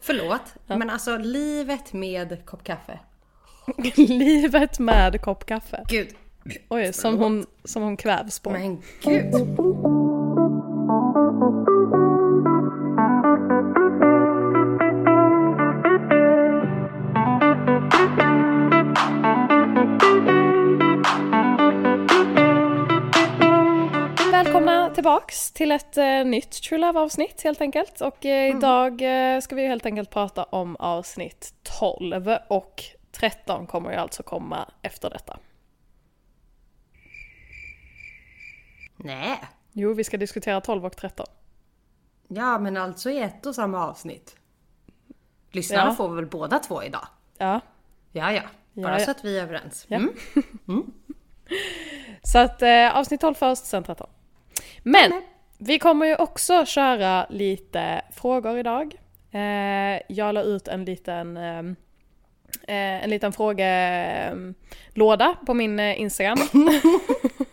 Förlåt, men alltså livet med kopp kaffe. Livet med kopp kaffe. Gud. Oj, som hon, som hon kvävs på. Men gud. Tillbaks till ett eh, nytt True Love avsnitt helt enkelt. Och eh, idag eh, ska vi helt enkelt prata om avsnitt 12 och 13 kommer ju alltså komma efter detta. Nej. Jo, vi ska diskutera 12 och 13. Ja, men alltså i ett och samma avsnitt. Lyssnarna Ja. får väl båda två idag? Ja, Ja, ja. Bara Ja, ja. så att vi är överens. Ja. Mm. så att eh, avsnitt 12 först, sen 13. Men vi kommer ju också köra lite frågor idag. Eh, jag la ut en liten eh, eh, en liten frågelåda på min Instagram.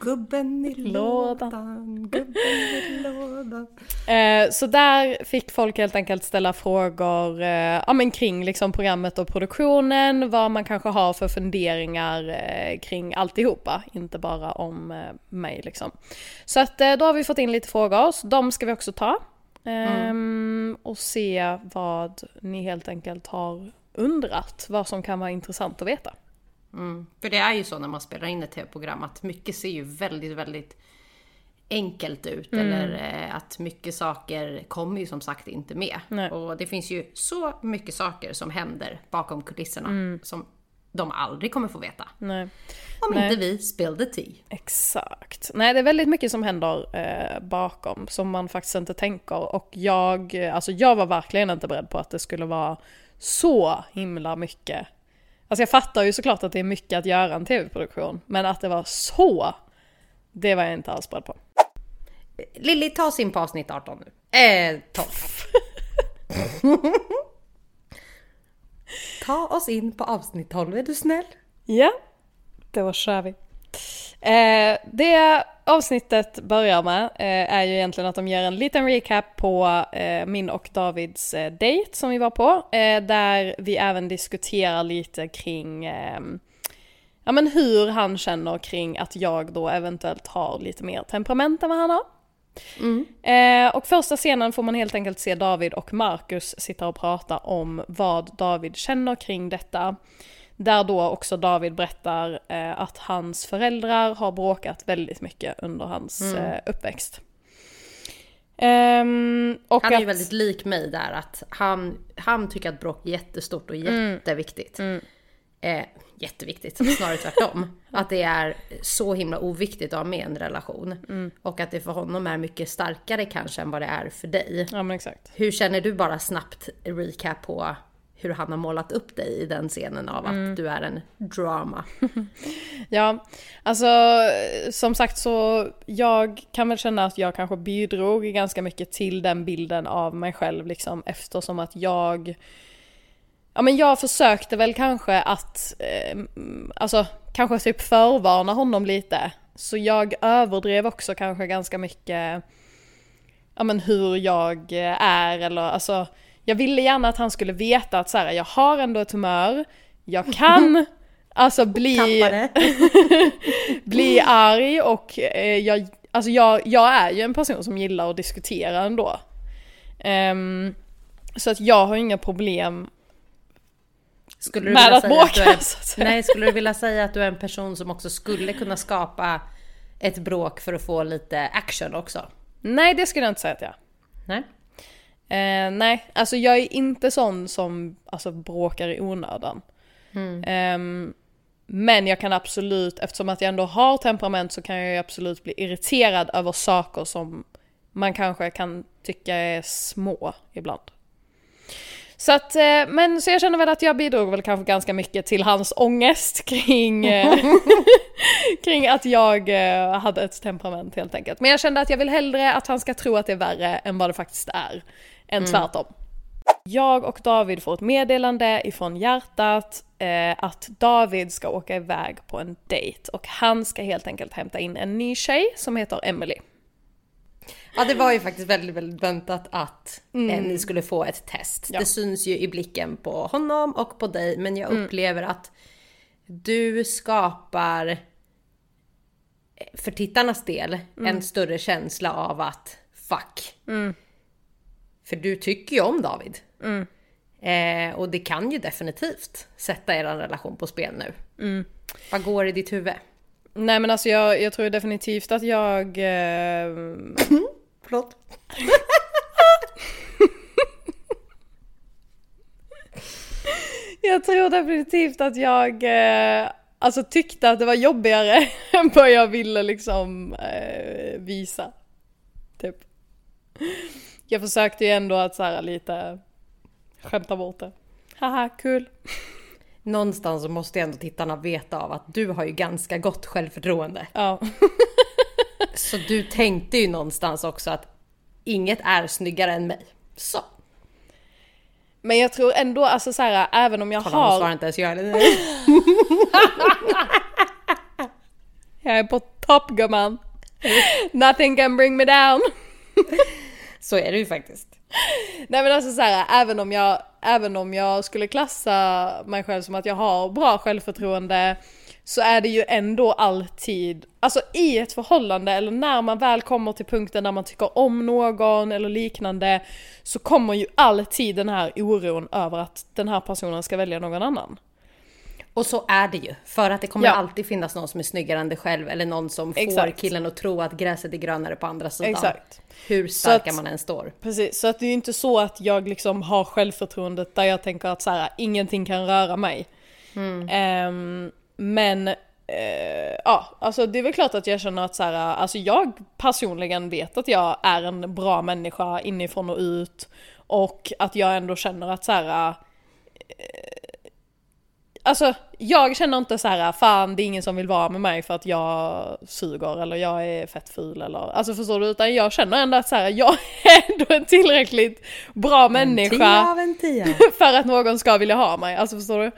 Gubben i Lådan. lådan, gubben i lådan. Eh, så där fick folk helt enkelt ställa frågor eh, ja, men kring liksom programmet och produktionen, vad man kanske har för funderingar eh, kring alltihopa, inte bara om eh, mig liksom. Så att eh, då har vi fått in lite frågor, så de ska vi också ta. Ehm, Och se vad ni helt enkelt har undrat, vad som kan vara intressant att veta. Mm. För det är ju så när man spelar in ett tv-program att mycket ser ju väldigt, väldigt enkelt ut. Mm. Eller eh, att mycket saker kommer ju som sagt inte med. Nej. Och det finns ju så mycket saker som händer bakom kulisserna Mm. som de aldrig kommer få veta. Nej. Om Nej. inte vi spill the tea. Exakt. Nej, det är väldigt mycket som händer eh, bakom som man faktiskt inte tänker. Och jag, eh, alltså jag var verkligen inte beredd på att det skulle vara så himla mycket. Alltså jag fattar ju såklart att det är mycket att göra en tv-produktion, men att det var så, det var jag inte alls beredd på. Lilly, ta oss in på avsnitt 18 nu. Eh, 12. ta oss in på avsnitt 12, är du snäll? Ja, då kör vi. Eh, det avsnittet börjar med eh, är ju egentligen att de ger en liten recap på eh, min och Davids eh, date som vi var på. Eh, där vi även diskuterar lite kring eh, ja, men hur han känner kring att jag då eventuellt har lite mer temperament än vad han har. Eh, och första scenen får man helt enkelt se David och Marcus sitta och prata om vad David känner kring detta. Där då också David berättar eh, att hans föräldrar har bråkat väldigt mycket under hans eh, uppväxt. Och Han är ju att- väldigt lik mig där att han, han tycker att bråk är jättestort och jätteviktigt. Eh, jätteviktigt, snarare tvärtom. Att det är så himla oviktigt att ha med en relation. Och att det för honom är mycket starkare kanske än vad det är för dig. Ja men exakt. Hur känner du bara snabbt recap på hur han har målat upp dig i den scenen av att du är en drama? Ja, alltså som sagt så jag kan väl känna att jag kanske bidrog ganska mycket till den bilden av mig själv liksom eftersom att jag Ja men jag försökte väl kanske att, eh, mm, alltså kanske typ förvarna honom lite. Så jag överdrev också kanske ganska mycket, ja men hur jag är eller alltså jag ville gärna att han skulle veta att så här, jag har ändå ett humör, jag kan alltså bli bli arg och eh, jag, alltså jag, jag är ju en person som gillar att diskutera ändå. Ehm, så att jag har inga problem Skulle du med att säga att bråka. är, så att säga. nej, skulle du vilja säga att du är en person som också skulle kunna skapa ett bråk för att få lite action också? Nej det skulle jag inte säga att jag. Nej? Eh, nej, alltså jag är inte sån som alltså, bråkar i onödan. Ehm, men jag kan absolut, eftersom att jag ändå har temperament så kan jag ju absolut bli irriterad över saker som man kanske kan tycka är små ibland. Så att, eh, men så jag känner väl att jag bidrog väl kanske ganska mycket till hans ångest kring, eh, kring att jag eh, hade ett temperament helt enkelt. Men jag kände att jag vill hellre att han ska tro att det är värre än vad det faktiskt är, än tvärtom. Jag och David får ett meddelande ifrån hjärtat eh, att David ska åka iväg på en dejt och han ska helt enkelt hämta in en ny tjej som heter Emily. Ja, det var ju faktiskt väldigt, väldigt väntat att eh, ni skulle få ett test. Ja. Det syns ju i blicken på honom och på dig, men jag upplever att du skapar eh, för tittarnas del en större känsla av att fuck. För du tycker ju om David. Eh, och det kan ju definitivt sätta er relation på spel nu. Vad går i ditt huvud? Nej men alltså jag, jag tror definitivt att jag... Eh, Förlåt. jag tror definitivt att jag eh, alltså tyckte att det var jobbigare än vad jag ville liksom eh, visa. Typ. Jag försökte ju ändå att så här lite skämta bort det. Haha, kul. Någonstans så måste ju ändå tittarna veta av att du har ju ganska gott självförtroende. Ja. Så du tänkte ju någonstans också att inget är snyggare än mig. Så. Men jag tror ändå, alltså så här, även om jag Kolla, har... inte ens ja eller nej. Jag är på topp gumman. Nothing can bring me down. Så är det ju faktiskt. Nej men alltså så här, även om jag, även om jag skulle klassa mig själv som att jag har bra självförtroende så är det ju ändå alltid, alltså i ett förhållande eller när man väl kommer till punkten där man tycker om någon eller liknande så kommer ju alltid den här oron över att den här personen ska välja någon annan. Och så är det ju. För att det kommer Ja. alltid finnas någon som är snyggare än dig själv. Eller någon som får Exakt. killen att tro att gräset är grönare på andra sidan. Exakt. Hur starka att- man än står. Precis, så att det är ju inte så att jag liksom har självförtroendet där jag tänker att så här, ingenting kan röra mig. Ehm, men eh, ja, alltså det är väl klart att jag känner att så här, alltså jag personligen vet att jag är en bra människa inifrån och ut. Och att jag ändå känner att så här. Alltså jag känner inte så här, fan det är ingen som vill vara med mig för att jag suger eller jag är fett ful eller, alltså förstår du? Utan jag känner ändå att så här, jag är ändå en tillräckligt bra människa en tia. för att någon ska vilja ha mig, alltså förstår du?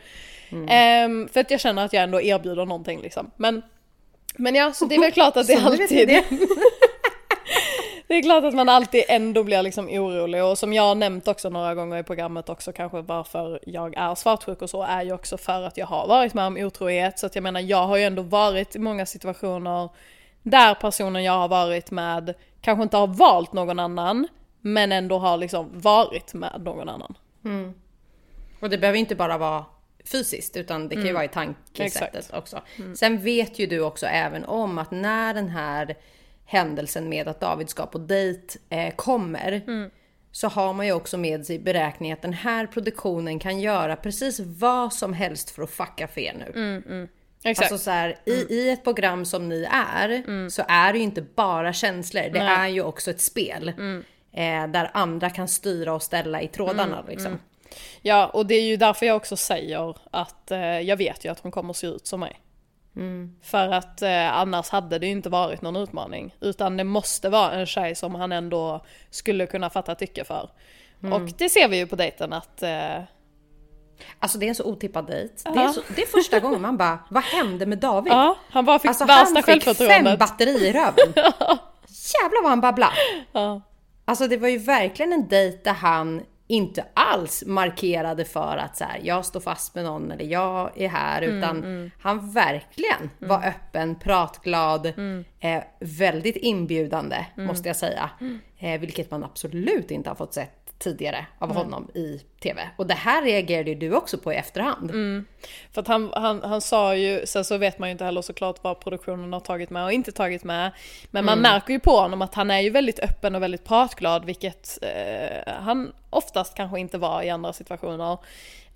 Ehm, för att jag känner att jag ändå erbjuder någonting liksom. Men, men ja, så det är väl klart att det vet alltid... det. Är klart att man alltid ändå blir liksom orolig och som jag har nämnt också några gånger i programmet också kanske varför jag är svartsjuk och så är ju också för att jag har varit med om otrohet. Så att jag menar jag har ju ändå varit i många situationer där personen jag har varit med kanske inte har valt någon annan men ändå har liksom varit med någon annan. Och det behöver inte bara vara fysiskt utan det kan ju vara i tankesättet Exakt. också. Sen vet ju du också även om att när den här händelsen med att David ska på dejt eh, kommer så har man ju också med sig i beräkning att den här produktionen kan göra precis vad som helst för att fucka för er nu. Exakt. Alltså så här, i, i ett program som ni är så är det ju inte bara känslor. Det Nej. är ju också ett spel. Eh, där andra kan styra och ställa i trådarna liksom. Ja, och det är ju därför jag också säger att eh, jag vet ju att hon kommer se ut som mig. För att eh, annars hade det ju inte varit någon utmaning. Utan det måste vara en tjej som han ändå skulle kunna fatta tycke för. Och det ser vi ju på dejten att... Eh, Alltså det är en så otippad dejt. Det, är så, det är första gången man bara, vad hände med David? ja, han bara fick alltså värsta han fick fem självförtroendet. batteri i röven. Jävlar vad han babblade. Ja. Alltså det var ju verkligen en dejt där han inte alls markerade för att så här, jag står fast med någon eller jag är här. Utan han verkligen var öppen, pratglad, eh, väldigt inbjudande måste jag säga. Eh, vilket man absolut inte har fått sett tidigare av honom i TV. Och det här reagerade ju du också på i efterhand. För att han, han, han sa ju, sen så vet man ju inte heller såklart vad produktionen har tagit med och inte tagit med. Men man märker ju på honom att han är ju väldigt öppen och väldigt pratglad, vilket eh, han oftast kanske inte var i andra situationer.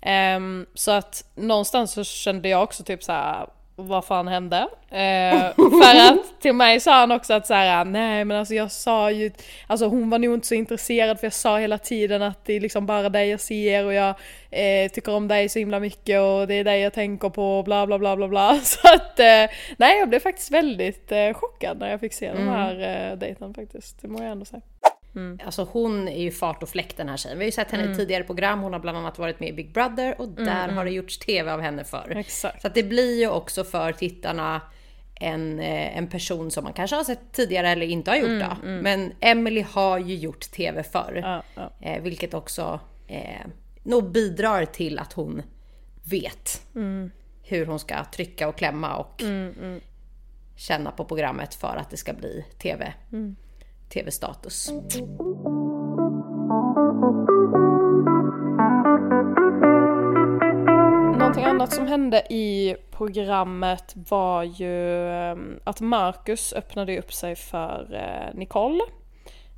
Ehm, så att någonstans så kände jag också typ så här. Vad fan hände? Eh, för att till mig sa han också att så här, nej men alltså jag sa ju, alltså hon var nog inte så intresserad för jag sa hela tiden att det är liksom bara dig jag ser och jag eh, tycker om dig så himla mycket och det är dig jag tänker på och bla bla bla bla bla. Så att eh, nej jag blev faktiskt väldigt eh, chockad när jag fick se den här eh, dejten faktiskt, det må jag ändå säga. Alltså hon är ju fart och fläkt den här tjejen. Vi har ju sett henne i tidigare program. Hon har bland annat varit med i Big Brother och där har det gjorts TV av henne förr. Exakt. Så att det blir ju också för tittarna en, eh, en person som man kanske har sett tidigare eller inte har gjort det. Men Emily har ju gjort TV förr. Ja, ja. Eh, vilket också eh, nog bidrar till att hon vet hur hon ska trycka och klämma och känna på programmet för att det ska bli TV. TV-status. Någonting annat som hände i programmet var ju eh, att Marcus öppnade upp sig för eh, Nicole.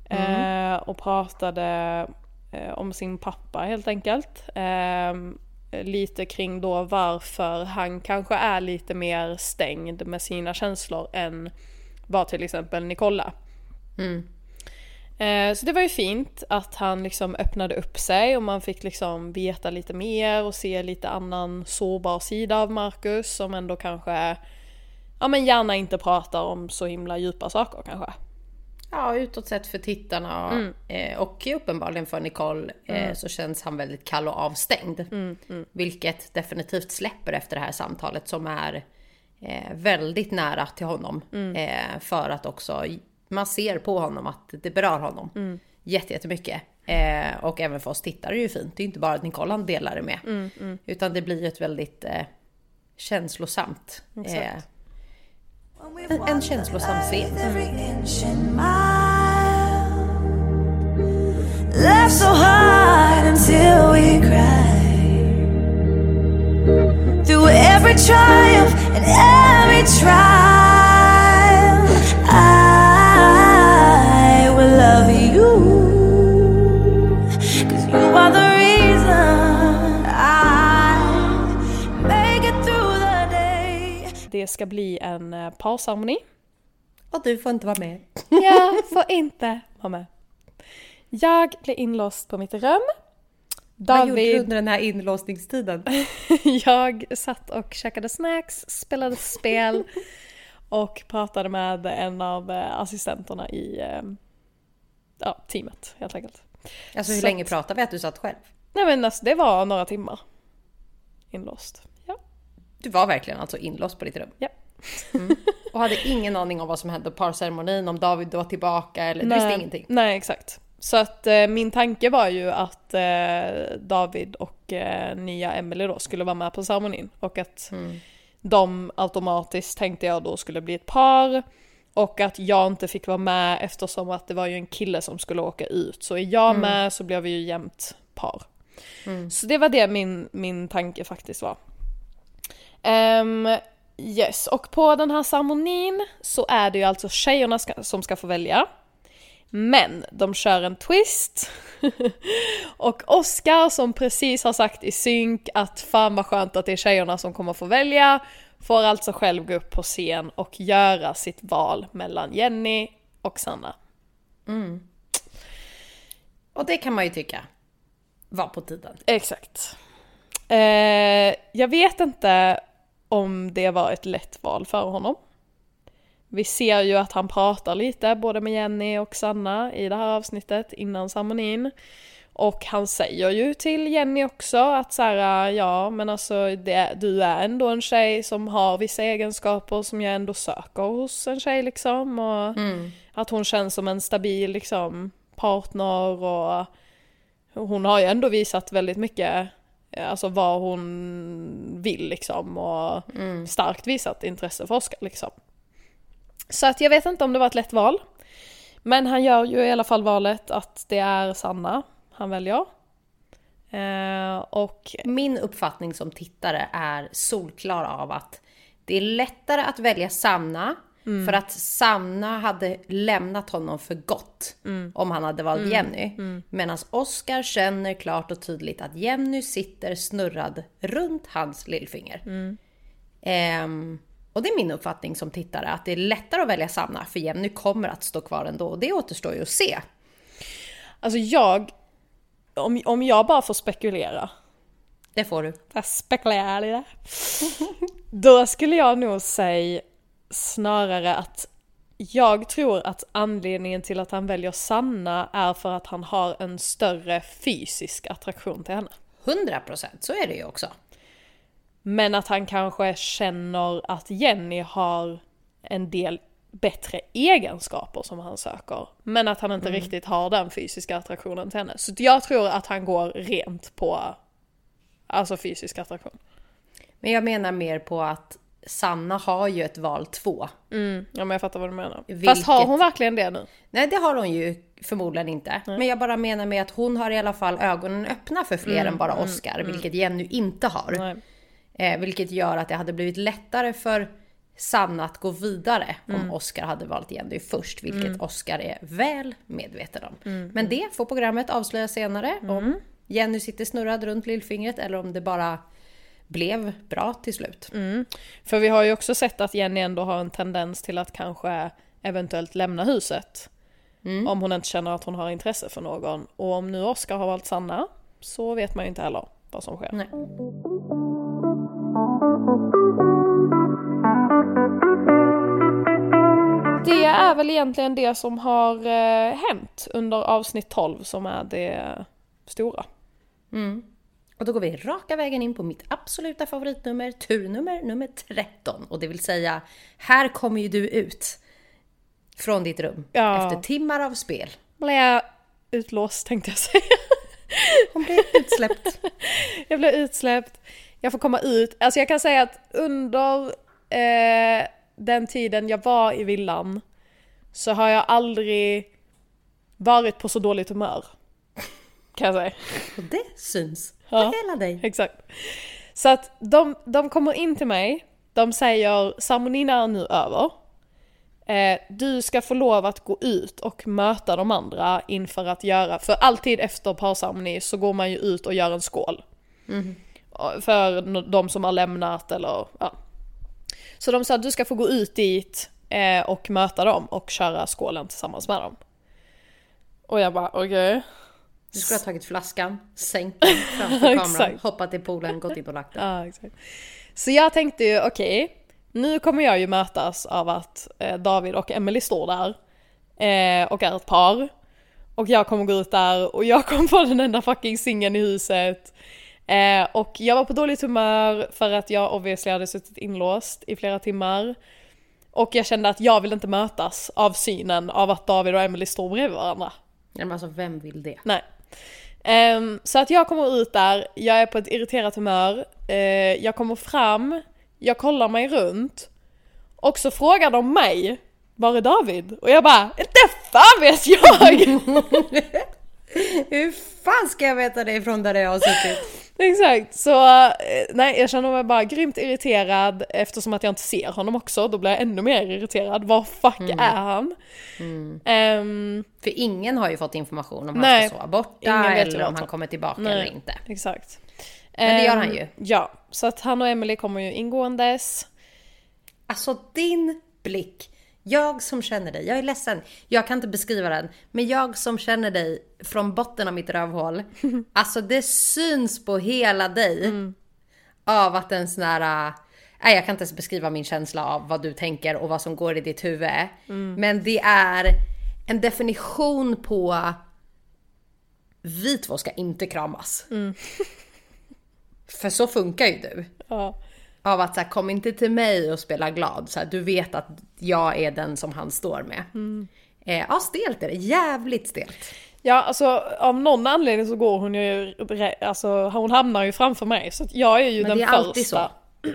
Eh, och pratade eh, om sin pappa helt enkelt. Eh, lite kring då varför han kanske är lite mer stängd med sina känslor än vad till exempel Nicola. Eh, Så det var ju fint att han liksom öppnade upp sig och man fick liksom veta lite mer och se lite annan sårbar sida av Marcus som ändå kanske, ja men gärna inte pratar om så himla djupa saker kanske. Ja, utåt sett för tittarna eh, och uppenbarligen för Nicole eh, så känns han väldigt kall och avstängd. Vilket definitivt släpper efter det här samtalet som är eh, väldigt nära till honom. Eh, för att också man ser på honom att det berör honom mm. jättemycket. Eh, och även för oss tittare är det ju fint. Det är inte bara att Nicole han delar det med. Utan det blir ju ett väldigt eh, känslosamt. Eh, en, en känslosam scen. Laugh so hard until we cry. Through every triumph and every trial, Det ska bli en eh, parceremoni. Och du får inte vara med. Jag får inte vara med. Jag blev inlåst på mitt rum. Vad gjorde du David, under den här inlåsningstiden? jag satt och käkade snacks, spelade spel och pratade med en av eh, assistenterna i eh, ja, teamet helt enkelt. Alltså hur Så länge pratar vi att du satt själv? Nej men alltså det var några timmar inlåst. Du var verkligen alltså inlåst på ditt rum? ja. Och hade ingen aning om vad som hände på parceremonin, om David var tillbaka eller du visste ingenting? Nej exakt. Så att eh, min tanke var ju att eh, David och eh, nya Emily då skulle vara med på ceremonin och att de automatiskt tänkte jag då skulle bli ett par och att jag inte fick vara med eftersom att det var ju en kille som skulle åka ut. Så är jag med så blev vi ju jämnt par. Så det var det min, min tanke faktiskt var. Ehm, yes, och på den här ceremonin så är det ju alltså tjejerna ska, som ska få välja. Men de kör en twist. och Oscar som precis har sagt i synk att fan vad skönt att det är tjejerna som kommer få välja. Får alltså själv gå upp på scen och göra sitt val mellan Jenny och Sanna. Och det kan man ju tycka var på tiden. Exakt. Eh, jag vet inte om det var ett lätt val för honom. Vi ser ju att han pratar lite både med Jenny och Sanna i det här avsnittet innan ceremonin. Och han säger ju till Jenny också att så här, ja men alltså det, du är ändå en tjej som har vissa egenskaper som jag ändå söker hos en tjej liksom. Och att hon känns som en stabil liksom partner och hon har ju ändå visat väldigt mycket Alltså vad hon vill liksom och starkt visat intresse för Oscar liksom. Så att jag vet inte om det var ett lätt val. Men han gör ju i alla fall valet att det är Sanna han väljer. Eh, och Min uppfattning som tittare är solklar av att det är lättare att välja Sanna för att Sanna hade lämnat honom för gott om han hade valt Jenny. Medan Oscar känner klart och tydligt att Jenny sitter snurrad runt hans lillfinger. Ehm, och det är min uppfattning som tittare att det är lättare att välja Sanna för Jenny kommer att stå kvar ändå. Och det återstår ju att se. alltså jag, om, om jag bara får spekulera, Det får du. jag spekulerar lite. Då skulle jag nog säga snarare att jag tror att anledningen till att han väljer Sanna är för att han har en större fysisk attraktion till henne. 100% så är det ju också. Men att han kanske känner att Jenny har en del bättre egenskaper som han söker. Men att han inte Mm. riktigt har den fysiska attraktionen till henne. Så jag tror att han går rent på alltså fysisk attraktion. Men jag menar mer på att Sanna har ju ett val två. Mm, ja men jag fattar vad du menar. Vilket- Fast har hon verkligen det nu? Nej, det har hon ju förmodligen inte. Men jag bara menar med att hon har i alla fall ögonen öppna för fler än bara Oscar, vilket Jenny inte har. Nej. Eh, vilket gör att det hade blivit lättare för Sanna att gå vidare om Oscar hade valt Jenny först, vilket Oscar är väl medveten om. Men det får programmet avslöja senare om Jenny sitter snurrad runt lillfingret eller om det bara blev bra till slut. För vi har ju också sett att Jenny ändå har en tendens till att kanske eventuellt lämna huset. Om hon inte känner att hon har intresse för någon. Och om nu Oscar har valt Sanna så vet man ju inte heller vad som sker. Nej. Det är väl egentligen det som har eh, hänt under avsnitt 12 som är det stora. Och då går vi raka vägen in på mitt absoluta favoritnummer, turnummer nummer 13. Och det vill säga, här kommer ju du ut från ditt rum Ja. efter timmar av spel. Blev utlåst tänkte jag säga. Hon blir utsläppt. Jag blev utsläppt, jag får komma ut. Alltså jag kan säga att under eh, den tiden jag var i villan så har jag aldrig varit på så dåligt humör. Kan jag säga. Och det syns Ja. hela dig. Exakt. Så att de, de kommer in till mig, de säger ceremonin är nu över. Eh, du ska få lov att gå ut och möta de andra inför att göra, för alltid efter parceremoni så går man ju ut och gör en skål. Och För de som har lämnat eller ja. Så de sa att du ska få gå ut dit eh, och möta dem och köra skålen tillsammans med dem. Och jag bara okej. Du skulle ha tagit flaskan, sänkt den framför kameran, hoppat i poolen, gått in och lagt den. Ja, exakt. Så jag tänkte ju, okej, nu kommer jag ju mötas av att eh, David och Emily står där eh, och är ett par. Och jag kommer gå ut där och jag kommer vara den enda fucking singeln i huset. Eh, och jag var på dåligt humör för att jag obviously hade suttit inlåst i flera timmar. Och jag kände att jag vill inte mötas av synen av att David och Emily står bredvid varandra. Men alltså vem vill det? Nej. Um, så att jag kommer ut där, jag är på ett irriterat humör, uh, jag kommer fram, jag kollar mig runt och så frågar de mig var är David? Och jag bara, inte fan vet jag! Hur fan ska jag veta det ifrån där jag har suttit? Exakt, så eh, nej jag känner mig bara grymt irriterad eftersom att jag inte ser honom också, då blir jag ännu mer irriterad. Var fuck är han? Ehm, För ingen har ju fått information om han Nej, ska sova borta ingen vet ju eller om han han- kommer tillbaka Nej. eller inte. exakt. Men det gör Ehm, han ju. Ja, så att han och Emily kommer ju ingåendes. Alltså din blick. Jag som känner dig, jag är ledsen, jag kan inte beskriva den, men jag som känner dig från botten av mitt rövhål. Alltså det syns på hela dig. Av att en sån här, äh, nej jag kan inte ens beskriva min känsla av vad du tänker och vad som går i ditt huvud. Men det är en definition på vi två ska inte kramas. För så funkar ju du. Ja. Av att så här, kom inte till mig och spela glad. Så här, du vet att jag är den som han står med. Eh, ja, stelt är det. Jävligt stelt. Ja, alltså av någon anledning så går hon ju, alltså hon hamnar ju framför mig så jag är ju Men den det är första. alltid så.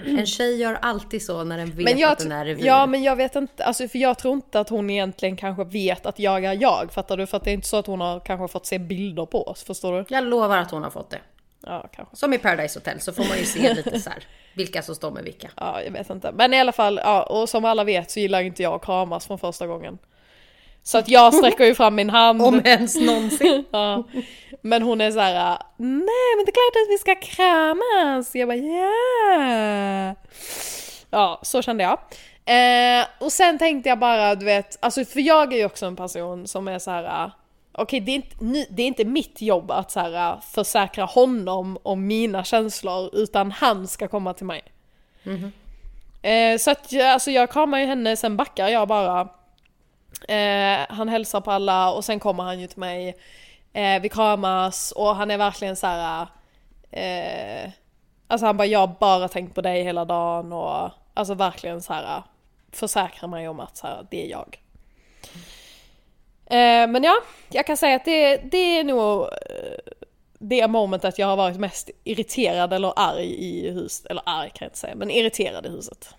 En tjej gör alltid så när den vet Men att den är revir. ja men jag vet inte, alltså för jag tror inte att hon egentligen kanske vet att jag är jag, fattar du? För att det är inte så att hon har kanske fått se bilder på oss, förstår du? Jag lovar att hon har fått det. Ja, kanske. Som i Paradise Hotel så får man ju se lite så här, vilka som står med vilka. Ja, jag vet inte. Men i alla fall, ja, och som alla vet så gillar inte jag att kramas från första gången. Så att jag sträcker ju fram min hand. Om ens någonsin. Ja. Men hon är så här: nej men det är klart att vi ska kramas. Jag bara ja. Ja, så kände jag. Eh, och sen tänkte jag bara, du vet, alltså för jag är ju också en person som är så här. Okej, det, är inte, det är inte mitt jobb att så här, försäkra honom om mina känslor, utan han ska komma till mig. Eh, så att alltså jag kramar ju henne, sen backar jag bara. Eh, han hälsar på alla och sen kommer han ju till mig. Eh, vi kramas och han är verkligen så här. Eh, alltså han bara, jag har bara tänkt på dig hela dagen och alltså verkligen så här försäkra mig om att så här, det är jag. Eh, men ja, jag kan säga att det, det är nog eh, det momentet jag har varit mest irriterad eller arg i huset. Eller arg kan jag inte säga, men irriterad i huset.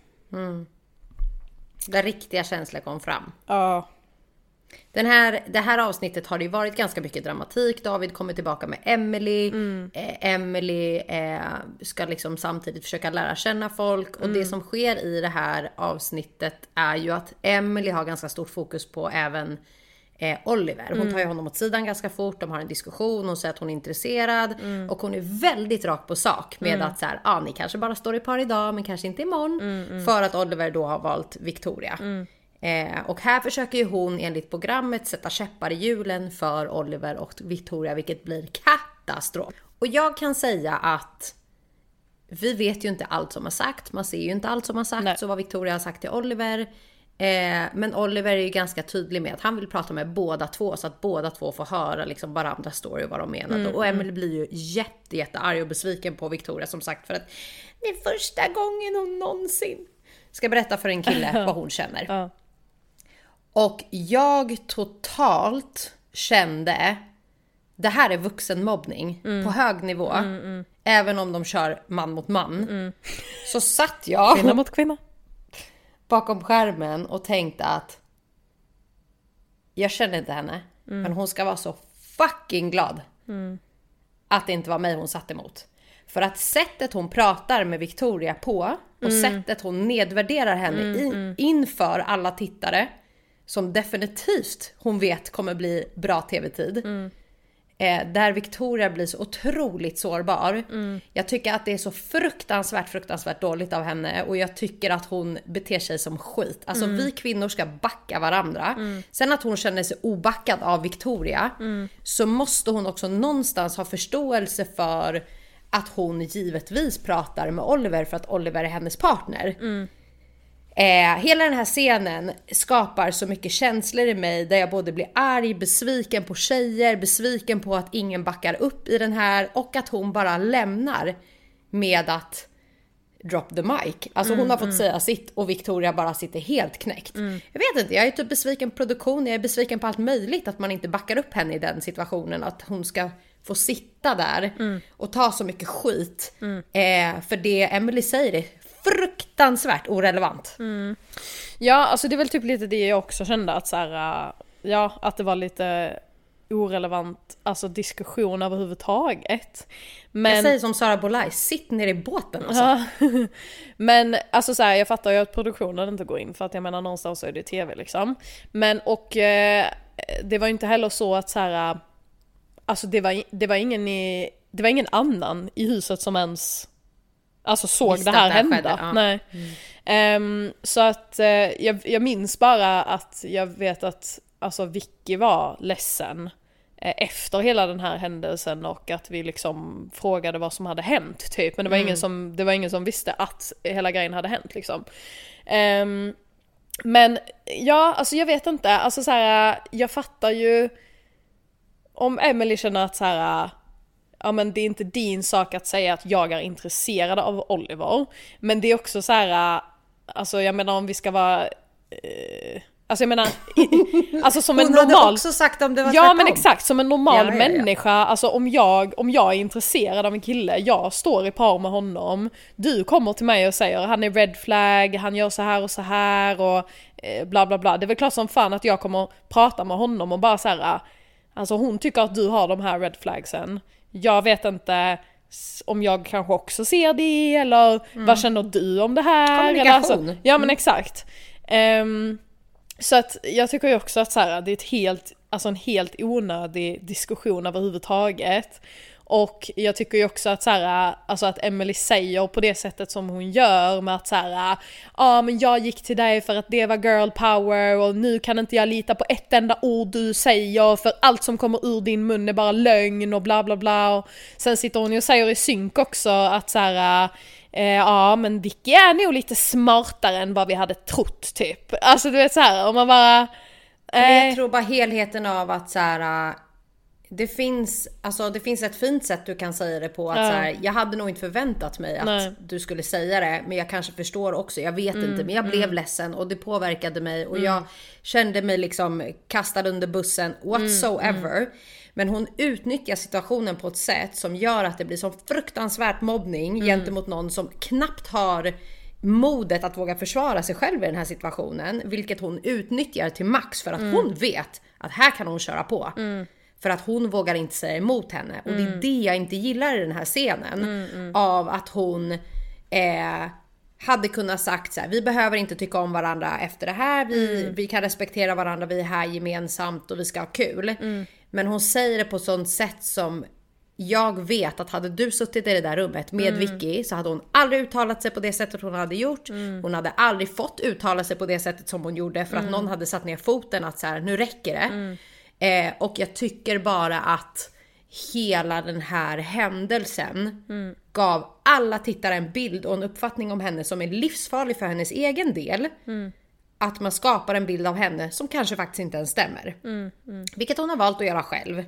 Där riktiga känslor kom fram. Ja. Den här, det här avsnittet har det ju varit ganska mycket dramatik. David kommer tillbaka med Emily. Eh, Emily eh, ska liksom samtidigt försöka lära känna folk. Och det som sker i det här avsnittet är ju att Emily har ganska stort fokus på även eh, Oliver. Hon tar ju honom åt sidan ganska fort. De har en diskussion. Hon säger att hon är intresserad. Och hon är väldigt rak på sak med att så här, ah, ni kanske bara står i par idag men kanske inte imorgon. För att Oliver då har valt Victoria. Eh, och här försöker ju hon enligt programmet sätta käppar i hjulen för Oliver och Victoria, vilket blir katastrof. Och jag kan säga att vi vet ju inte allt som har sagt, man ser ju inte allt som har sagt, Nej. så vad Victoria har sagt till Oliver. Eh, men Oliver är ju ganska tydlig med att han vill prata med båda två så att båda två får höra liksom varandras story och vad de menar. och Emily blir ju jätte, jätte arg och besviken på Victoria som sagt för att det är första gången hon någonsin ska berätta för en kille vad hon känner. Ja. Och jag totalt kände, det här är vuxenmobbning Mm. på hög nivå. Även om de kör man mot man. Så satt jag Kvinna mot kvinna. Bakom skärmen och tänkte att jag känner inte henne, Mm. men hon ska vara så fucking glad att det inte var mig hon satt emot. För att sättet hon pratar med Victoria på och Mm. sättet hon nedvärderar henne in, inför alla tittare som definitivt hon vet kommer bli bra tv-tid. Mm. Eh, där Victoria blir så otroligt sårbar. Mm. Jag tycker att det är så fruktansvärt, fruktansvärt dåligt av henne och jag tycker att hon beter sig som skit. Alltså Mm. vi kvinnor ska backa varandra. Sen att hon känner sig obackad av Victoria Mm. så måste hon också någonstans ha förståelse för att hon givetvis pratar med Oliver för att Oliver är hennes partner. Eh, hela den här scenen skapar så mycket känslor i mig där jag både blir arg, besviken på tjejer, besviken på att ingen backar upp i den här och att hon bara lämnar med att drop the mic. Alltså hon har fått säga sitt och Victoria bara sitter helt knäckt. Jag vet inte, jag är typ besviken på produktion, jag är besviken på allt möjligt att man inte backar upp henne i den situationen. Att hon ska få sitta där och ta så mycket skit. Eh, för det Emily säger är fruktansvärt orelevant. Ja, alltså det är väl typ lite det jag också kände att så här, äh, ja, att det var lite orelevant, alltså diskussion överhuvudtaget. Men, Jag säger som Sara Bolaj, sitt ner i båten alltså. Men alltså så här, jag fattar ju att produktionen inte går in för att jag menar någonstans så är det tv liksom. Men och eh, det var ju inte heller så att så här, alltså det var, det var ingen i, det var ingen annan i huset som ens Alltså såg Visste det här det här hända. ja. Nej. Ehm, så att eh, jag, jag minns bara att jag vet att alltså Vicky var ledsen eh, efter hela den här händelsen och att vi liksom frågade vad som hade hänt typ. Men det var, ingen, som, det var ingen som visste att hela grejen hade hänt liksom. Ehm, men ja, alltså jag vet inte, alltså så här, jag fattar ju om Emily känner att så här, ja men det är inte din sak att säga att jag är intresserad av Oliver. Men det är också så här, alltså jag menar om vi ska vara eh, Alltså jag menar, alltså som en Hon hade normal... också sagt om det var Ja tvärtom. men exakt, som en normal Ja, ja, ja. människa, alltså om jag, om jag är intresserad av en kille, jag står i par med honom, du kommer till mig och säger han är red flag, han gör så här och så här och eh, bla bla bla. Det är väl klart som fan att jag kommer prata med honom och bara så här, alltså hon tycker att du har de här red flagsen. Jag vet inte om jag kanske också ser det eller vad känner du om det här? Kommunikation. Alltså, ja men exakt. Ehm, så att jag tycker ju också att så här, det är ett helt, alltså en helt onödig diskussion överhuvudtaget. Och jag tycker ju också att så här, alltså att Emily säger på det sättet som hon gör med att så här, ja men jag gick till dig för att det var girl power och nu kan inte jag lita på ett enda ord du säger för allt som kommer ur din mun är bara lögn och bla bla bla. Och sen sitter hon ju och säger i synk också att så här, Eh, ja men Vicky är nog lite smartare än vad vi hade trott typ. Alltså du vet så här om man bara... Eh, jag tror bara helheten av att så här, Det finns, alltså, det finns ett fint sätt du kan säga det på. Att Ja. så här, jag hade nog inte förväntat mig att Nej. du skulle säga det. Men jag kanske förstår också. Jag vet inte. Men jag blev ledsen och det påverkade mig. Och jag kände mig liksom kastad under bussen whatsoever. Men hon utnyttjar situationen på ett sätt som gör att det blir så fruktansvärt mobbning gentemot någon som knappt har modet att våga försvara sig själv i den här situationen. Vilket hon utnyttjar till max för att hon vet att här kan hon köra på. För att hon vågar inte säga emot henne. Och det är det jag inte gillar i den här scenen. Av att hon eh, hade kunnat sagt så här, vi behöver inte tycka om varandra efter det här. Vi, vi kan respektera varandra, vi är här gemensamt och vi ska ha kul. Men hon säger det på sånt sätt som jag vet att hade du suttit i det där rummet med Vicky så hade hon aldrig uttalat sig på det sättet hon hade gjort. Hon hade aldrig fått uttala sig på det sättet som hon gjorde för att någon hade satt ner foten att så här, nu räcker det. Eh, och jag tycker bara att hela den här händelsen gav alla tittare en bild och en uppfattning om henne som är livsfarlig för hennes egen del. Att man skapar en bild av henne som kanske faktiskt inte ens stämmer. Vilket hon har valt att göra själv.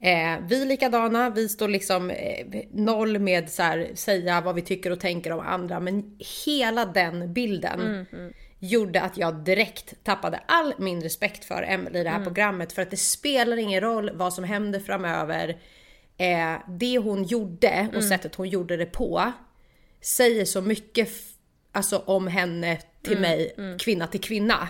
Eh, vi är likadana, vi står liksom eh, noll med så här, säga vad vi tycker och tänker om andra. Men hela den bilden gjorde att jag direkt tappade all min respekt för Emelie i det här programmet. För att det spelar ingen roll vad som händer framöver. Eh, det hon gjorde och sättet hon gjorde det på säger så mycket alltså, om henne till mig, kvinna till kvinna.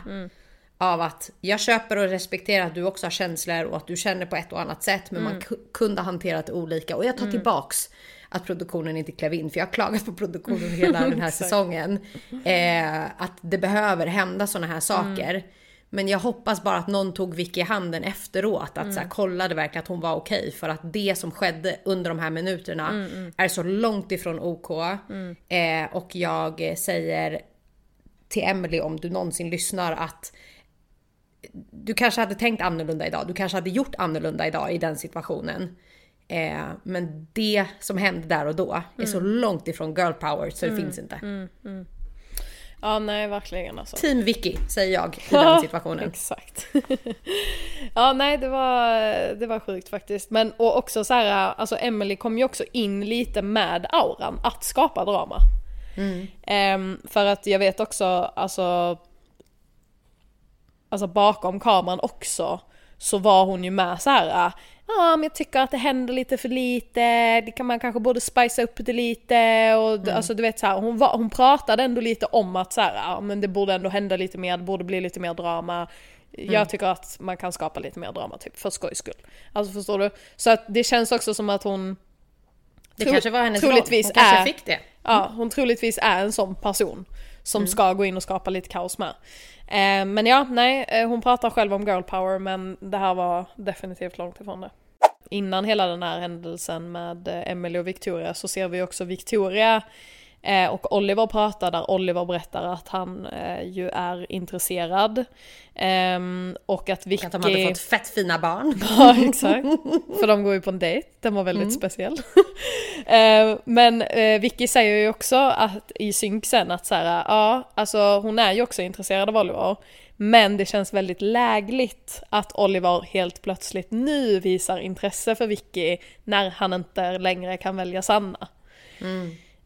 Av att jag köper och respekterar att du också har känslor och att du känner på ett och annat sätt. Men man ku- kunde ha hanterat det olika. Och jag tar tillbaks att produktionen inte klev in. För jag har klagat på produktionen hela den här säsongen. Eh, att det behöver hända såna här saker. Men jag hoppas bara att någon tog Vicky i handen efteråt. Att så här, kollade verkligen att hon var okej. För att det som skedde under de här minuterna är så långt ifrån OK. Eh, och jag säger till Emily om du någonsin lyssnar att du kanske hade tänkt annorlunda idag. Du kanske hade gjort annorlunda idag i den situationen. Eh, men det som hände där och då är så långt ifrån girl power så det finns inte. Ja nej verkligen alltså. Team Vicky säger jag i den situationen. Exakt. ja nej det var, det var sjukt faktiskt. Men och också så här, alltså Emily kom ju också in lite med auran att skapa drama. Ehm, för att jag vet också, alltså, alltså bakom kameran också så var hon ju med så här. Ja men jag tycker att det händer lite för lite, det kan man kanske borde spicea upp det lite och alltså du vet så här, hon, var, hon pratade ändå lite om att så här, ja, men det borde ändå hända lite mer, det borde bli lite mer drama. Jag tycker att man kan skapa lite mer drama typ för skojs skull. Alltså förstår du? Så att det känns också som att hon Det Tro- kanske var hennes roll. Hon kanske är- fick det. Ja, hon troligtvis är en sån person som Mm. ska gå in och skapa lite kaos med. Eh, men ja, nej, eh, hon pratar själv om girl power men det här var definitivt långt ifrån det. Innan hela den här händelsen med eh, Emily och Victoria så ser vi också Victoria eh, och Oliver prata där Oliver berättar att han eh, ju är intresserad. Ehm, och att Vicky... Att de hade fått fett fina barn. Ja, exakt. För de går ju på en dejt, den var väldigt speciell. Eh, Men eh, Vicky säger ju också att i synk sen att så här, ja, alltså hon är ju också intresserad av Oliver. Men det känns väldigt lägligt att Oliver helt plötsligt nu visar intresse för Vicky när han inte längre kan välja Sanna.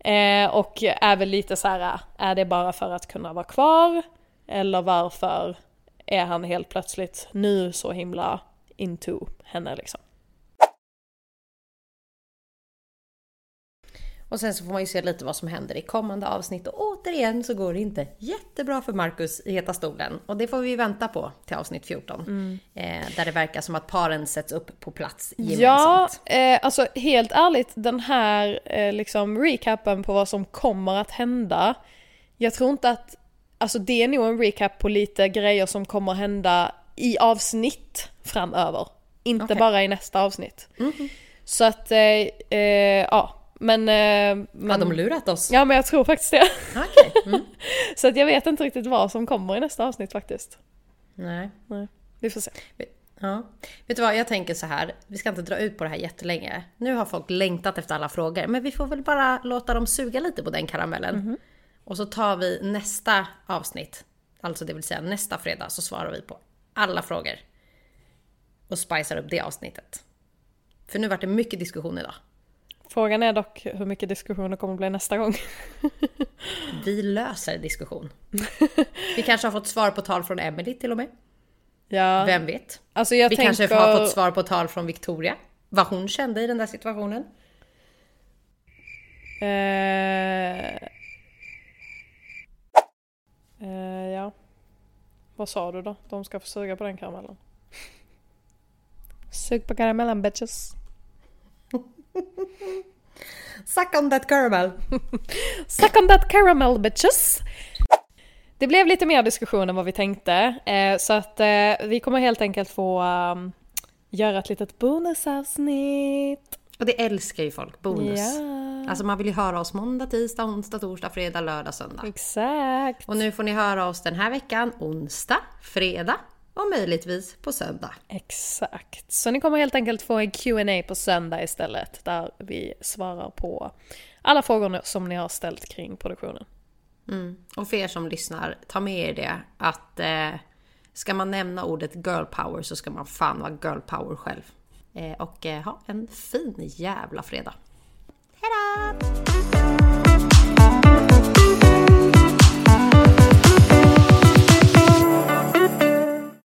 Eh, och är väl lite så här, är det bara för att kunna vara kvar? Eller varför är han helt plötsligt nu så himla into henne liksom? Och sen så får man ju se lite vad som händer i kommande avsnitt. Och återigen så går det inte jättebra för Marcus i Heta stolen. Och det får vi vänta på till avsnitt 14. Eh, där det verkar som att paren sätts upp på plats Ja, gemensamt. eh, alltså helt ärligt, den här eh, liksom recapen på vad som kommer att hända. Jag tror inte att, alltså det är nog en recap på lite grejer som kommer hända i avsnitt framöver. Inte Okej. bara i nästa avsnitt. Så att, eh, eh, ja. Men, eh, men... Har de lurat oss? Ja men jag tror faktiskt det. Okej. Mm. Så att jag vet inte riktigt vad som kommer i nästa avsnitt faktiskt. Nej. Nej, vi får se. Ja. Vet du vad, jag tänker så här. Vi ska inte dra ut på det här jättelänge. Nu har folk längtat efter alla frågor. Men vi får väl bara låta dem suga lite på den karamellen. Och så tar vi nästa avsnitt. Alltså det vill säga nästa fredag så svarar vi på alla frågor. Och spicar upp det avsnittet. För nu vart det mycket diskussion idag. Frågan är dock hur mycket diskussioner kommer att bli nästa gång. Vi löser diskussion. Vi kanske har fått svar på tal från Emily till och med. Ja, Vem vet? alltså jag Vi tänker... kanske har fått svar på tal från Victoria. Vad hon kände i den där situationen. Eh... Eh, ja. Vad sa du då? De ska få suga på den karamellen. Sug på karamellen bitches. Suck on that caramel! Suck on that caramel bitches! Det blev lite mer diskussion än vad vi tänkte, eh, så att eh, vi kommer helt enkelt få um, göra ett litet bonusavsnitt. Och det älskar ju folk, bonus. Ja, Alltså man vill ju höra oss måndag, tisdag, onsdag, torsdag, fredag, lördag, söndag. exakt. Och nu får ni höra oss den här veckan onsdag, fredag och möjligtvis på söndag. Exakt. Så ni kommer helt enkelt få en Q&A på söndag istället, där vi svarar på alla frågor som ni har ställt kring produktionen. Mm. Och för er som lyssnar, ta med er det att eh, ska man nämna ordet girl power så ska man fan vara girl power själv. Eh, och eh, ha en fin jävla fredag. Hejdå!